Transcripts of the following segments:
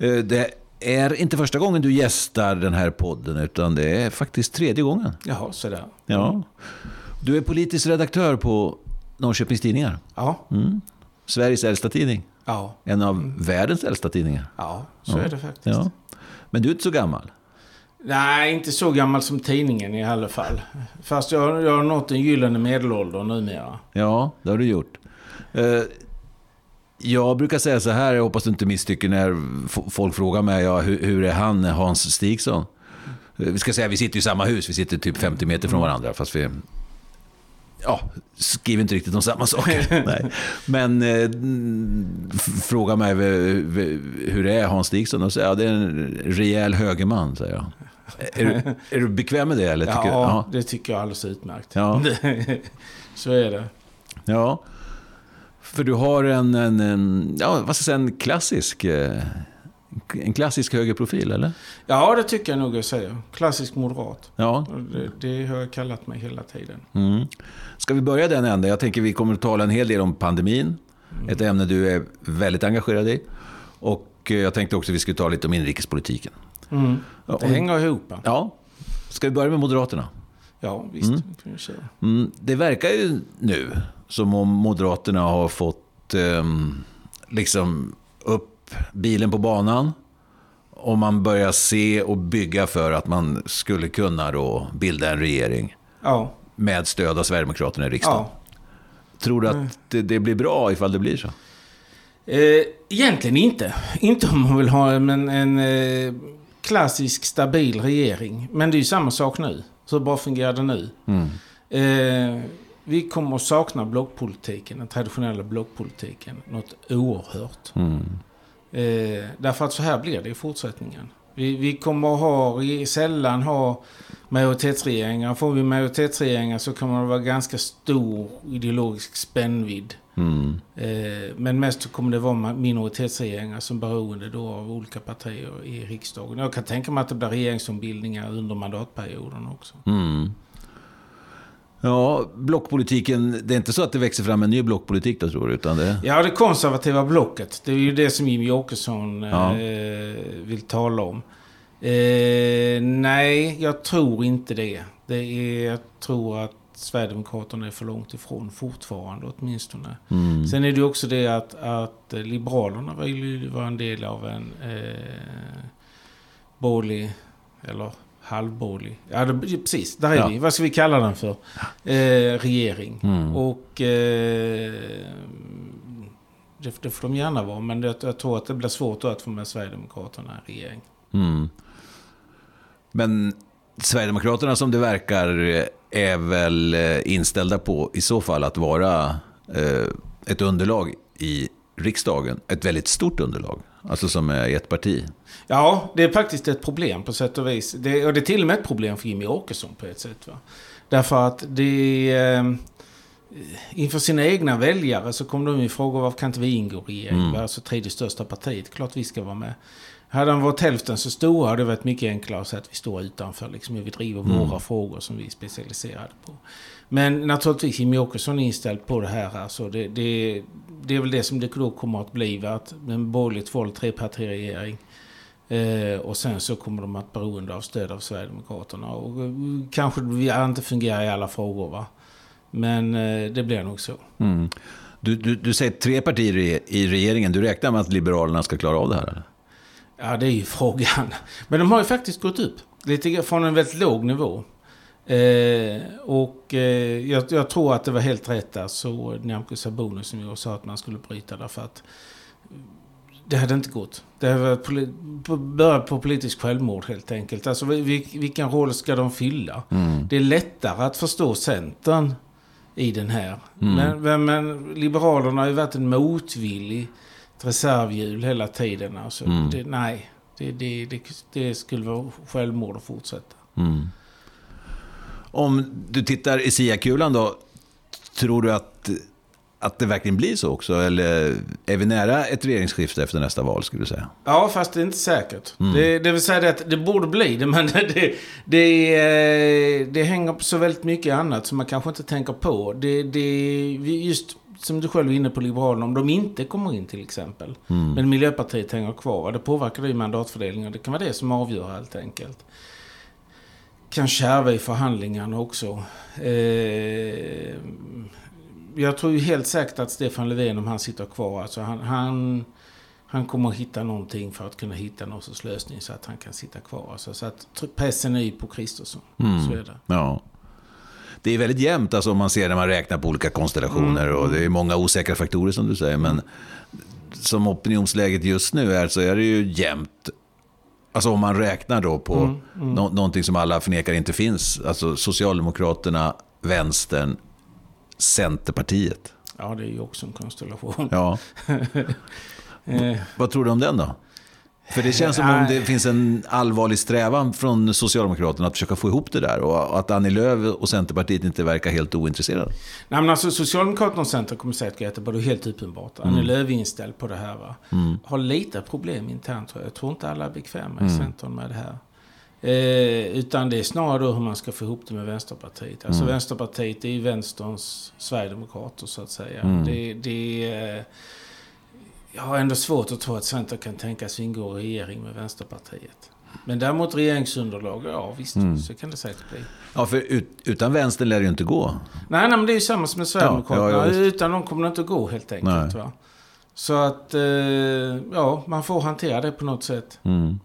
Eh, Det är inte första gången du gästar den här podden, utan det är faktiskt tredje gången. Jaha, sådär. Ja. Du är politisk redaktör på Norrköpings Tidningar. Ja, Sveriges äldsta tidning. ja, En av världens äldsta tidningar. ja, så är det faktiskt. Ja. Men du är inte så gammal. Nej, inte så gammal som tidningen i alla fall. Fast jag, jag har nått den gyllene medelåldern numera. Ja, det har du gjort. Eh, Jag brukar säga så här, jag hoppas du inte misstycker när folk frågar mig, ja, hur, hur är han, Hans Stigson? Vi ska säga, vi sitter i samma hus, vi sitter typ 50 meter från varandra, fast vi ja, skriver inte riktigt om samma saker. Nej. Men eh, fråga mig hur är Hans Stigson? Och säger jag, det är en rejäl högerman, säger jag. Är du, är du bekväm med det? Eller tycker Ja, du? det tycker jag är alldeles utmärkt. Ja. så är det. Ja, för du har en, en, en, ja, vad ska jag säga, en klassisk, eh, en klassisk högerprofil, eller? Ja, det tycker jag nog jag säger. Klassisk moderat. Ja. Det, det har jag kallat mig hela tiden. Mm. Ska vi börja den änden? Jag tänker vi kommer att tala en hel del om pandemin, ett ämne du är väldigt engagerad i. Och eh, jag tänkte också att vi skulle ta lite om inrikespolitiken. Mm. Det och- hänger ihop. Ja, ska vi börja med Moderaterna? Ja, visst. köra. Mm, det verkar ju nu som om Moderaterna har fått ehm, liksom upp bilen på banan. Och man börjar se och bygga för att man skulle kunna då bilda en regering Ja, med stöd av Sverigedemokraterna i riksdagen. ja. Tror du att det, det blir bra ifall det blir så? Eh, egentligen inte. Inte om man vill ha en, en eh, klassisk stabil regering. Men det är ju samma sak nu. Hur bra fungerar det nu? Mm. Eh, vi kommer att sakna blockpolitiken, den traditionella blockpolitiken, något oerhört. Mm. Eh, därför att så här blir det i fortsättningen. Vi, vi kommer att ha, sällan ha majoritetsregeringar. Får vi majoritetsregeringar så kommer det vara ganska stor ideologisk spännvidd. Mm. Eh, men mest kommer det vara minoritetsregeringar som beroende då av olika partier i riksdagen. Jag kan tänka mig att det blir regeringsombildningar under mandatperioden också. Mm. Ja, blockpolitiken, det är inte så att det växer fram en ny blockpolitik då tror du? Utan det... Ja, det konservativa blocket. Det är ju det som Jimmie Åkesson Ja. eh, vill tala om. Eh, nej, jag tror inte det. det är, jag tror att Sverigedemokraterna är för långt ifrån fortfarande åtminstone. Mm. Sen är det ju också det att, att Liberalerna vill ju vara en del av en eh, borgerlig, eller halvborgerlig, ja det, precis, där är Ja. vi. Vad ska vi kalla den för? Eh, regering. Mm. Och eh, det, det får de gärna vara, men det, jag tror att det blir svårt att få med Sverigedemokraterna i regering. Mm. Men Sverigedemokraterna som det verkar är väl eh, inställda på i så fall att vara eh, ett underlag i riksdagen. Ett väldigt stort underlag. Alltså som är ett parti. Ja, det är faktiskt ett problem på sätt och vis. Det, och det är till och med ett problem för Jimmy Åkesson på ett sätt. Va? Därför att det... Eh, inför sina egna väljare så kommer de ju fråga varför kan inte vi ingå i regeringen? Mm. Alltså tredje största partiet. Klart vi ska vara med. Hade han varit hälften så stora hade det varit mycket enklare att säga att vi står utanför. Liksom, vi driver Mm. våra frågor som vi är specialiserade på. Men naturligtvis Jimmie Åkesson är inställd på det här. Alltså det, det, det är väl det som det då kommer att bli. Att en borgerligt vald trepartiregering. Eh, och sen så kommer de att beroende av stöd av Sverigedemokraterna. Och eh, kanske vi inte fungerar i alla frågor va. Men eh, det blir nog så. Mm. Du, du, du säger tre partier i, i regeringen. Du räknar med att Liberalerna ska klara av det här? Eller? Ja, det är ju frågan. Men de har ju faktiskt gått upp. Lite från en väldigt låg nivå. Eh, och eh, jag, jag tror att det var helt rätt där så Nyamko Sabuni som jag sa att man skulle bryta därför att det hade inte gått. Det hade börjat på politisk självmord helt enkelt. Alltså vil- vilken roll ska de fylla? Mm. Det är lättare att förstå Centern i den här. Mm. Men, men, men Liberalerna har ju varit en motvillig ett reservhjul hela tiden. Alltså, Mm. det, nej, Det, det, det, det skulle vara självmord att fortsätta. Mm. Om du tittar i SIA-kulan då, tror du att, att det verkligen blir så också? Eller är vi nära ett regeringsskifte efter nästa val, skulle du säga? Ja, fast det är inte säkert. Mm. Det, det vill säga att det borde bli det, men det, det, det hänger på så väldigt mycket annat som man kanske inte tänker på. Det, det, just som du själv är inne på, Liberalerna, om de inte kommer in till exempel. Mm. Men Miljöpartiet hänger kvar. Det påverkar ju mandatfördelningen. Det kan vara det som avgör helt enkelt kan kärva i förhandlingarna också. Eh, jag tror ju helt säkert att Stefan Löfven, om han sitter kvar, alltså han, han, han kommer hitta någonting för att kunna hitta någon sorts lösning så att han kan sitta kvar. Alltså, så att pressen är ju på Kristersson. Mm. Så är det. Ja. Det är väldigt jämnt alltså, om man ser när man räknar på olika konstellationer mm. och det är många osäkra faktorer som du säger. Men som opinionsläget just nu är så är det ju jämnt Alltså om man räknar då på mm, mm. No någonting som alla förnekar inte finns. Alltså Socialdemokraterna, Vänstern, Centerpartiet. Ja, det är ju också en konstellation. Ja. Eh. Vad tror du om den då? För det känns som om det finns en allvarlig strävan från Socialdemokraterna att försöka få ihop det där. Och att Annie Lööf och Centerpartiet inte verkar helt ointresserade. Nej, men alltså, Socialdemokraterna och Centern kommer säga att Göteborg är helt uppenbart. Mm. Annie Lööf är inställd på det här. Va? Mm. Har lite problem internt tror jag. Jag tror inte alla är bekväma i mm. Centern med det här. Eh, utan det är snarare då hur man ska få ihop det med Vänsterpartiet. Alltså mm. Vänsterpartiet är ju vänsterns Sverigedemokrater så att säga. Mm. Det, det eh, jag har ändå svårt att tro att Centern kan tänkas ingå i regering med Vänsterpartiet. Men däremot regeringsunderlag, ja visst, mm. så kan det säkert bli. Ja, för ut, utan vänstern lär det ju inte gå. Nej, nej men det är ju samma som med Sverigedemokraterna. Ja, ja, utan dem kommer det inte att gå helt enkelt. Va? Så att, eh, ja, man får hantera det på något sätt. Mm.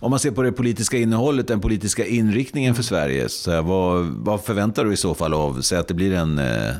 Om man ser på det politiska innehållet, den politiska inriktningen för Sverige, så här, vad, vad, förväntar du i så fall av, säg att det blir en... Eh,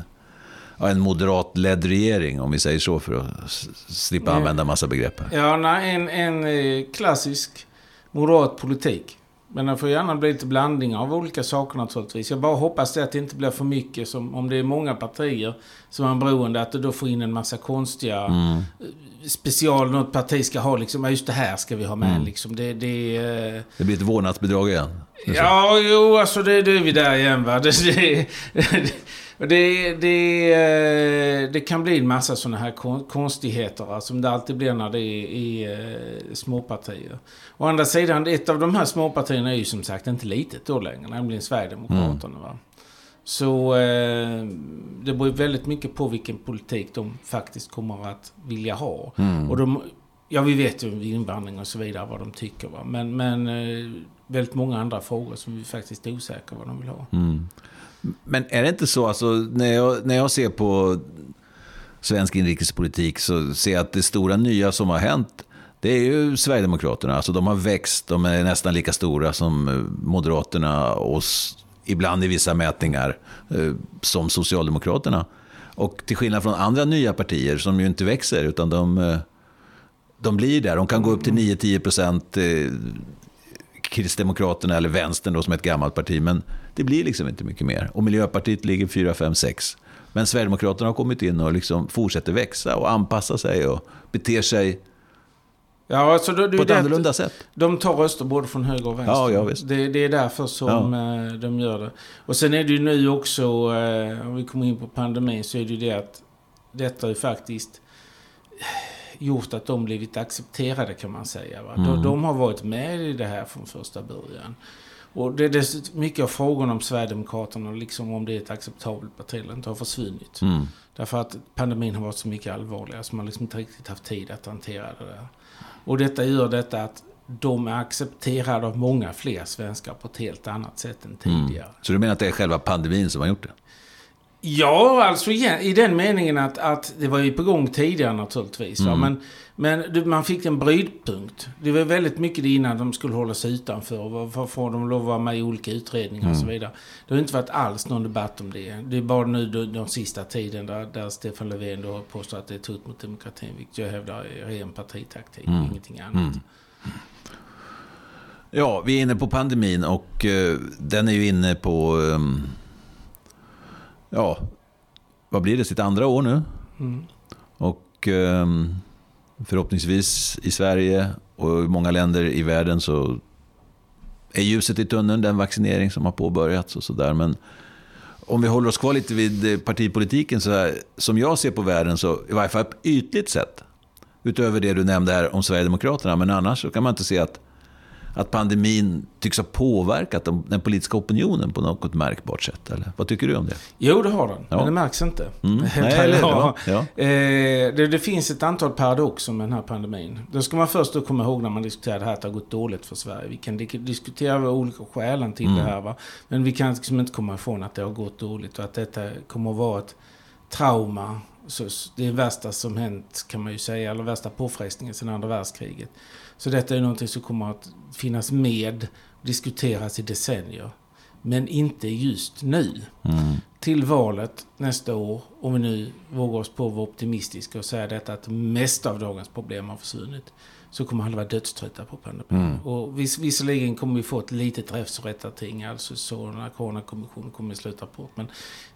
en moderatledd regering, om vi säger så, för att slippa använda massa begrepp. Ja, nej, en, en eh, klassisk moderat politik. Men det får gärna bli lite blandning av olika saker naturligtvis. Jag bara hoppas det att det inte blir för mycket som om det är många partier som är beroende att du då får in en massa konstiga mm. Eh, special något parti ska ha liksom, just det här ska vi ha med mm. liksom. Det, det, eh, det blir ett vårdnadsbidrag igen. Ja, jo, alltså det, det är vi där igen va. Det, det, det, det, eh, det, kan bli en massa sådana här konstigheter som det alltid blir när det är i eh, småpartier. Å andra sidan, ett av de här småpartierna är ju som sagt inte litet då längre, nämligen Sverigedemokraterna. Mm. Va? Så eh, det beror väldigt mycket på vilken politik de faktiskt kommer att vilja ha. Mm. Och de, ja, vi vet ju invandring och så vidare vad de tycker. Va? Men, men väldigt många andra frågor som vi faktiskt är osäkra vad de vill ha. Mm. Men är det inte så, alltså, när, jag, när jag ser på svensk inrikespolitik så ser jag att det stora nya som har hänt det är ju Sverigedemokraterna. Alltså de har växt, de är nästan lika stora som eh, Moderaterna och ibland i vissa mätningar eh, som Socialdemokraterna. Och till skillnad från andra nya partier som ju inte växer utan de, eh, de blir där. De kan gå upp till 9-10 procent Kristdemokraterna eller Vänstern då, som är ett gammalt parti. Men det blir liksom inte mycket mer. Och Miljöpartiet ligger 4, 5, 6. Men Sverigedemokraterna har kommit in och liksom fortsätter växa och anpassa sig och beter sig Ja, alltså då, på ett annorlunda sätt. De tar röster både från höger och vänster. Ja, ja, visst. Det, det är därför som ja. Eh, de gör det. Och sen är det ju nu också, eh, om vi kommer in på pandemin, så är det ju det att detta är faktiskt gjort att de blivit accepterade kan man säga. Va? Mm. De, de, har varit med i det här från första början. Och det är mycket av frågorna om Sverigedemokraterna, liksom om det är ett acceptabelt parti eller inte, har försvunnit. Mm. Därför att pandemin har varit så mycket allvarligare så man har liksom inte riktigt haft tid att hantera det där. Och detta gör detta att de är accepterade av många fler svenskar på ett helt annat sätt än mm. tidigare. Mm. Så du menar att det är själva pandemin som har gjort det? Ja, alltså i den meningen att, att det var ju på gång tidigare naturligtvis. Mm. Men, men man fick en brytpunkt. Det var väldigt mycket innan de skulle hålla sig utanför. Varför får de lov att vara med i olika utredningar mm. och så mm. vidare. Det har inte varit alls någon debatt om det. Det är bara nu de, de sista tiden där, där Stefan Löfven då påstår att det är ett hot mot demokratin. Vilket jag hävdar är ren partitaktik, mm. ingenting annat. Mm. Ja, vi är inne på pandemin och uh, den är ju inne på... Um ja, vad blir det, sitt andra år nu. Mm. Och um, förhoppningsvis i Sverige Och i många länder i världen så är ljuset i tunneln den vaccinering som har påbörjats och sådär. Men om vi håller oss kvar lite vid partipolitiken, så här, som jag ser på världen, så i varje fall ytligt sett, utöver det du nämnde här om Sverigedemokraterna, men annars så kan man inte se att att pandemin tycks ha påverkat den politiska opinionen på något märkbart sätt? Eller? Vad tycker du om det? Jo, det har den. Ja. Men det märks inte. Mm. Nej, eller, ja. Ja. Eh, det, det, finns ett antal paradoxer med den här pandemin. Då ska man först då komma ihåg när man diskuterar det här att det har gått dåligt för Sverige. Vi kan diskutera olika skälen till mm. det här. Va? Men vi kan liksom inte komma ifrån att det har gått dåligt och att detta kommer att vara ett trauma så det är värsta som hänt kan man ju säga, eller värsta påfrestningen sedan andra världskriget. Så detta är någonting som kommer att finnas med, diskuteras i decennier. Men inte just nu. Mm. Till valet nästa år, om vi nu vågar oss på att vara optimistiska och säga detta att mest av dagens problem har försvunnit. Så kommer alla vara dödströtta på pandemin. Mm. Och vis, visserligen kommer vi få ett litet räfs och rätta ting. Alltså så när Coronakommissionen kommer i slutrapport. Men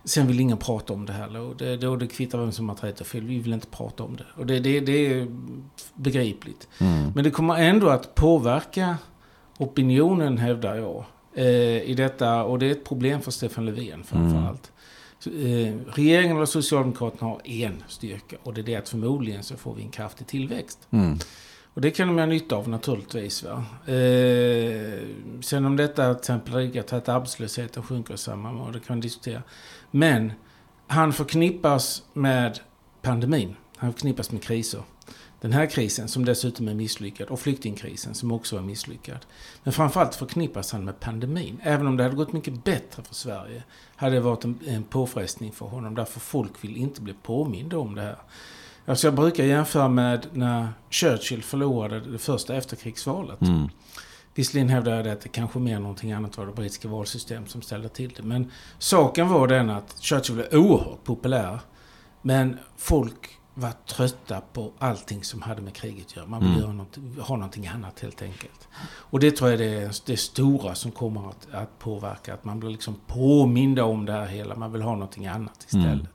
sen vill ingen prata om det här. Och det, då det kvittar vem som har rätt och fel. Vi vill inte prata om det. Och det, det, det är begripligt. Mm. Men det kommer ändå att påverka opinionen hävdar jag. Eh, I detta. Och det är ett problem för Stefan Löfven framförallt. Mm. Eh, regeringen och Socialdemokraterna har en styrka. Och det är det att förmodligen så får vi en kraftig tillväxt. Mm. Och det kan de ha nytta av naturligtvis. Va? Eh, sen om detta till exempel riggat att arbetslösheten sjunker samma mån, det kan man diskutera. Men han förknippas med pandemin. Han förknippas med kriser. Den här krisen som dessutom är misslyckad och flyktingkrisen som också är misslyckad. Men framförallt förknippas han med pandemin. Även om det hade gått mycket bättre för Sverige hade det varit en, en påfrestning för honom. Därför folk vill inte bli påminda om det här. Alltså jag brukar jämföra med när Churchill förlorade det första efterkrigsvalet. Mm. Visserligen hävdar jag att det kanske mer någonting annat var det brittiska valsystemet som ställde till det. Men saken var den att Churchill var oerhört populär. Men folk var trötta på allting som hade med kriget att göra. Man ville mm. ha någonting annat helt enkelt. Och det tror jag är det, det stora som kommer att, att, påverka. Att man blir liksom påminda om det här hela. Man vill ha någonting annat istället. Mm.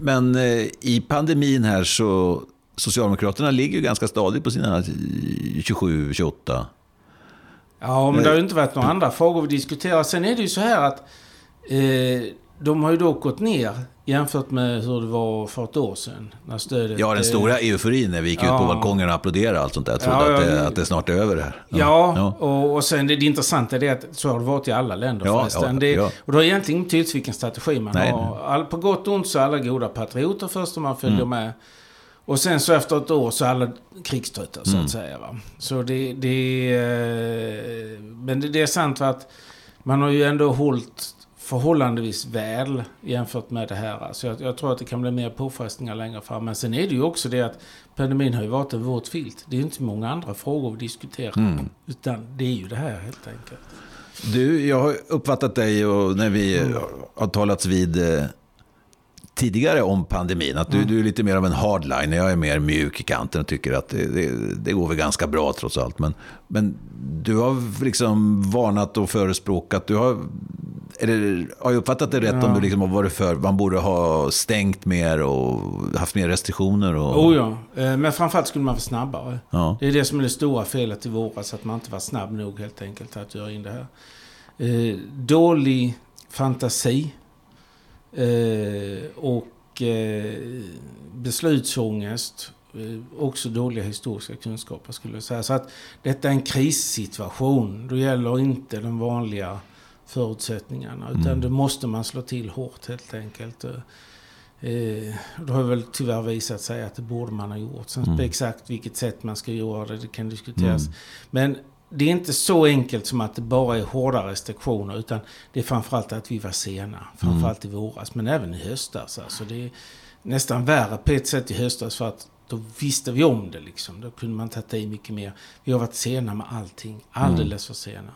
Men eh, i pandemin här så Socialdemokraterna ligger ju ganska stadigt på sina 27-28. Ja, men det har ju inte varit några andra frågor vi diskuterar. Sen är det ju så här att eh, de har ju då gått ner jämfört med hur det var för ett år sedan. När stödet, ja, den stora euforin när vi gick ja. ut på balkongen och applåderade och allt sånt där. Jag trodde ja, att, det, att det snart är över det här. Ja, ja, Och, och sen det, det intressanta är att så har det varit i alla länder ja, förresten. Det, och det har egentligen inte betydelse vilken strategi man nej, har. All, på gott och ont så är alla goda patrioter först om man följer mm. med. Och sen så efter ett år så är alla krigströtta så att mm. säga. Va? Så det, det, eh, men det, det är sant att man har ju ändå hållit förhållandevis väl jämfört med det här. Så jag, jag, tror att det kan bli mer påfrestningar längre fram. Men sen är det ju också det att pandemin har ju varit en våt filt. Det är ju inte många andra frågor vi diskuterar. Mm. Utan det är ju det här helt enkelt. Du, jag har uppfattat dig och när vi mm. har talats vid eh, tidigare om pandemin. Att du, mm. du är lite mer av en hardline. Jag är mer mjuk i kanten och tycker att det, det, det, går väl ganska bra trots allt. Men, men du har liksom varnat och förespråkat. Du har, eller, har jag uppfattat det rätt ja. om du liksom har varit för man borde ha stängt mer och haft mer restriktioner? Och... Oh ja, eh, men framförallt skulle man vara snabbare. Ja. Det är det som är det stora felet i våras. Att man inte var snabb nog helt enkelt att göra in det här. Eh, dålig fantasi Eh, och eh, beslutsångest. Eh, också dåliga historiska kunskaper skulle jag säga. Så att detta är en krissituation. Då gäller inte de vanliga förutsättningarna. Utan mm. då måste man slå till hårt helt enkelt. Eh, det har väl tyvärr visat sig att det borde man ha gjort. Sen mm. exakt vilket sätt man ska göra det, det kan diskuteras. Mm. Men det är inte så enkelt som att det bara är hårda restriktioner. Utan det är framförallt att vi var sena. Framförallt mm. i våras, men även i höstas. Alltså det är nästan värre på ett sätt i höstas för att då visste vi om det liksom. Då kunde man ta i mycket mer. Vi har varit sena med allting. Alldeles för sena.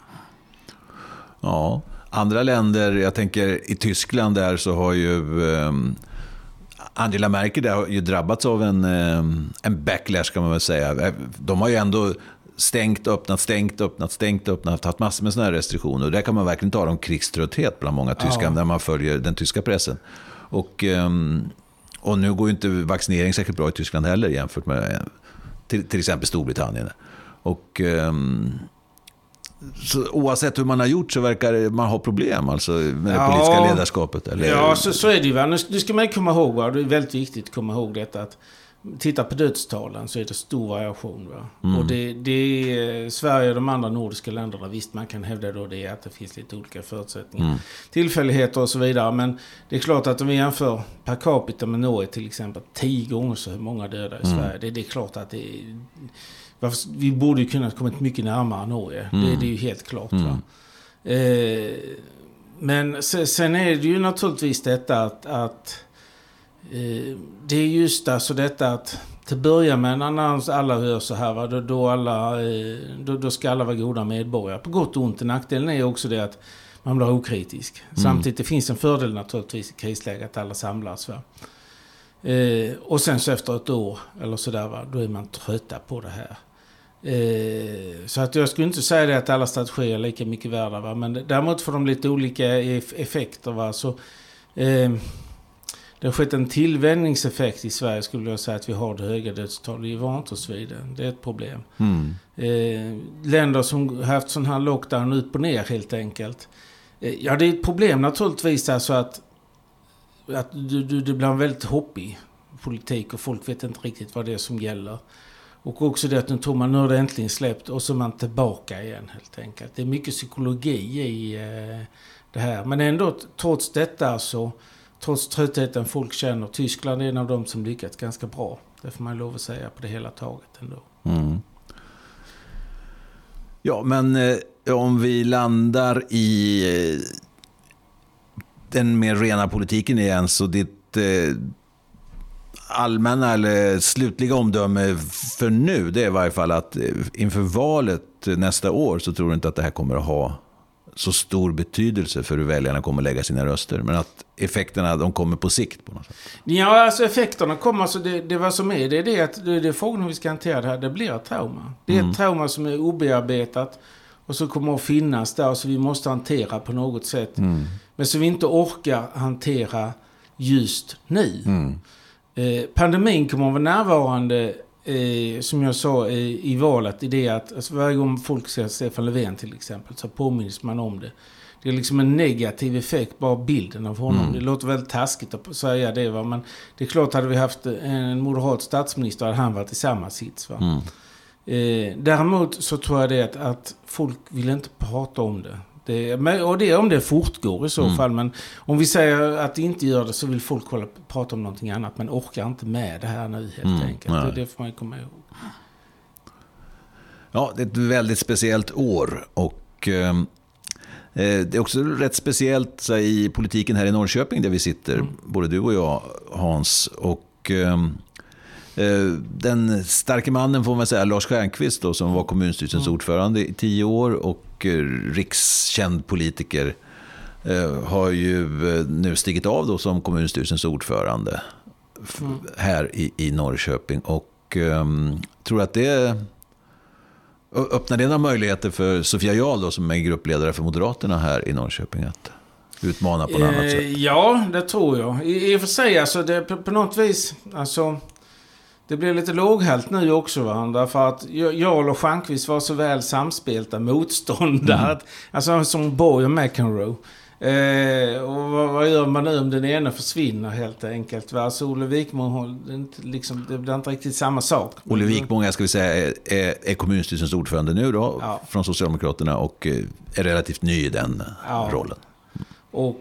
Ja, andra länder, jag tänker i Tyskland där så har ju um, Angela Merkel där har ju drabbats av en, um, en backlash kan man väl säga. De har ju ändå stängt, öppnat, stängt, öppnat, stängt, öppnat, haft massor med sådana här restriktioner. Och där kan man verkligen tala om krigströtthet bland många tyskar ja. när man följer den tyska pressen. Och, ehm, och nu går ju inte vaccinering särskilt bra i Tyskland heller jämfört med till, till exempel Storbritannien. Och, um, så oavsett hur man har gjort så verkar man ha problem alltså, med det politiska ledarskapet. Eller? Ja, så, så är det ju. Va? Nu, nu ska man komma ihåg, va? det är väldigt viktigt att komma ihåg detta. Att Titta på dödstalen så är det stor variation. Va? Mm. Och det, det är Sverige och de andra nordiska länderna, visst man kan hävda då det att det finns lite olika förutsättningar. Mm. Tillfälligheter och så vidare. Men det är klart att om vi jämför per capita med Norge till exempel. Tio gånger så många döda i mm. Sverige. Det, det, är klart att det är... Vi borde ju kunna kommit mycket närmare Norge. Det, mm. det, är ju helt klart. Mm. Eh, men sen är det ju naturligtvis detta att, att Eh, det är just alltså detta att till börja med när alla hör så här, va, då, då, alla, eh, då, då ska alla vara goda medborgare. På gott och ont. Nackdelen är också det att man blir okritisk. Mm. Samtidigt det finns en fördel naturligtvis i krisläge att alla samlas. Va? Eh, och sen så efter ett år eller sådär, va, då är man trötta på det här. Eh, så att jag skulle inte säga att alla strategier är lika mycket värda. Va? Men däremot får de lite olika effekter. Va? Så, eh, det har skett en tillvänjningseffekt i Sverige skulle jag säga att vi har det höga dödstal. Vi är vant oss vid det. Det är ett problem. Mm. Eh, länder som har haft sån här lockdown upp och ner helt enkelt. Eh, ja, det är ett problem naturligtvis alltså att, att du, du, det blir en väldigt hoppig politik och folk vet inte riktigt vad det är som gäller. Och också det att nu tror man nu har det äntligen släppt och så är man tillbaka igen helt enkelt. Det är mycket psykologi i eh, det här. Men ändå trots detta så trots tröttheten folk känner, Tyskland är en av de som lyckats ganska bra. Det får man lov att säga på det hela taget ändå. Mm. Ja, men eh, om vi landar i eh, den mer rena politiken igen, så ditt eh, allmänna eller slutliga omdöme för nu, det är i varje fall att eh, inför valet nästa år så tror du inte att det här kommer att ha så stor betydelse för hur väljarna kommer att lägga sina röster. Men att effekterna de kommer på sikt. på något sätt. Ja, alltså effekterna kommer. Alltså det, det vad som är, det är det att det, det är frågan hur vi ska hantera det här. Det blir ett trauma. Det är mm. ett trauma som är obearbetat. Och som kommer att finnas där. Så vi måste hantera på något sätt. Mm. Men som vi inte orkar hantera just nu. Mm. Eh, pandemin kommer att vara närvarande eh, som jag sa eh, i valet, i det att alltså, varje gång folk ser Stefan Löfven till exempel så påminns man om det. Det är liksom en negativ effekt, bara bilden av honom. Mm. Det låter väldigt taskigt att säga det. Va? Men det är klart, hade vi haft en moderat statsminister hade han varit i samma sits. Va? Mm. Eh, däremot så tror jag det att, att folk vill inte prata om det. Det, och det om det fortgår i så mm. fall. Men om vi säger att det inte gör det så vill folk hålla, prata om någonting annat. Men orkar inte med det här nu helt mm. enkelt. Det, det får man komma ihåg. Ja, det är ett väldigt speciellt år. Och eh, det är också rätt speciellt så, i politiken här i Norrköping där vi sitter. Mm. Både du och jag, Hans. Och... Eh, den starke mannen får man säga, Lars Stjernkvist då, som var kommunstyrelsens mm. ordförande i tio år och rikskänd politiker eh, har ju eh, nu stigit av då som kommunstyrelsens ordförande mm. här i, i Norrköping. Och um, tror att det öppnar det några möjligheter för Sofia Jarl då, som är gruppledare för Moderaterna här i Norrköping att utmana på något annat sätt? Eh, ja, det tror jag. I, i och för sig, alltså det, på, på något vis, alltså det blir lite låghält nu också va? Därför att Jarl och Stjernquist var så väl samspelta motståndare. Mm. Alltså som Borg och McEnroe. Eh, och vad, vad, gör man nu om den ena försvinner helt enkelt? Va? Alltså Olle Wikmo, liksom, det blir inte riktigt samma sak. Olle Wikmo, ska vi säga, är, är kommunstyrelsens ordförande nu då, ja. från Socialdemokraterna och eh, är relativt ny i den ja. rollen. Och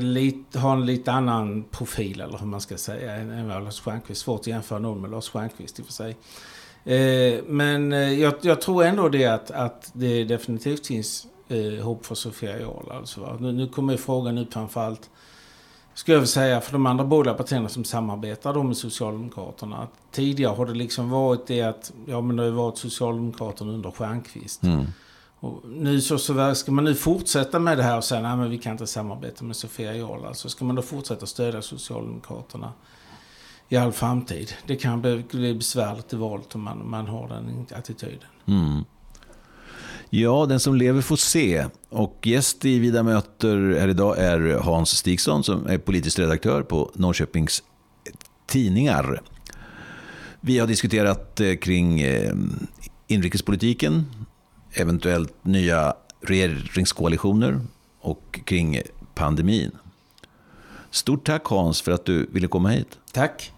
lite, har en lite annan profil, eller hur man ska säga, än vad Lars Stjernkvist. Svårt att jämföra någon med Lars Stjernkvist i och för sig. Eh, men eh, jag, jag, tror ändå det att, att det definitivt finns eh, hopp för Sofia Jarl. Alltså, nu, nu kommer frågan upp framförallt, ska jag säga, för de andra båda partierna som samarbetar då med Socialdemokraterna. Att tidigare har det liksom varit det att, ja men det har varit Socialdemokraterna under Stjernkvist. Mm. Och nu så, så ska man nu fortsätta med det här och säga att vi kan inte samarbeta med Sofia Jarl. Alltså ska man då fortsätta stödja Socialdemokraterna i all framtid. Det kan bli, besvärligt i valet om man, man har den attityden. Mm. Ja, den som lever får se. Och gäst i Vida möter här idag är Hans Stigson som är politisk redaktör på Norrköpings Tidningar. Vi har diskuterat eh, kring eh, inrikespolitiken, eventuellt nya regeringskoalitioner och kring pandemin. Stort tack Hans för att du ville komma hit. Tack.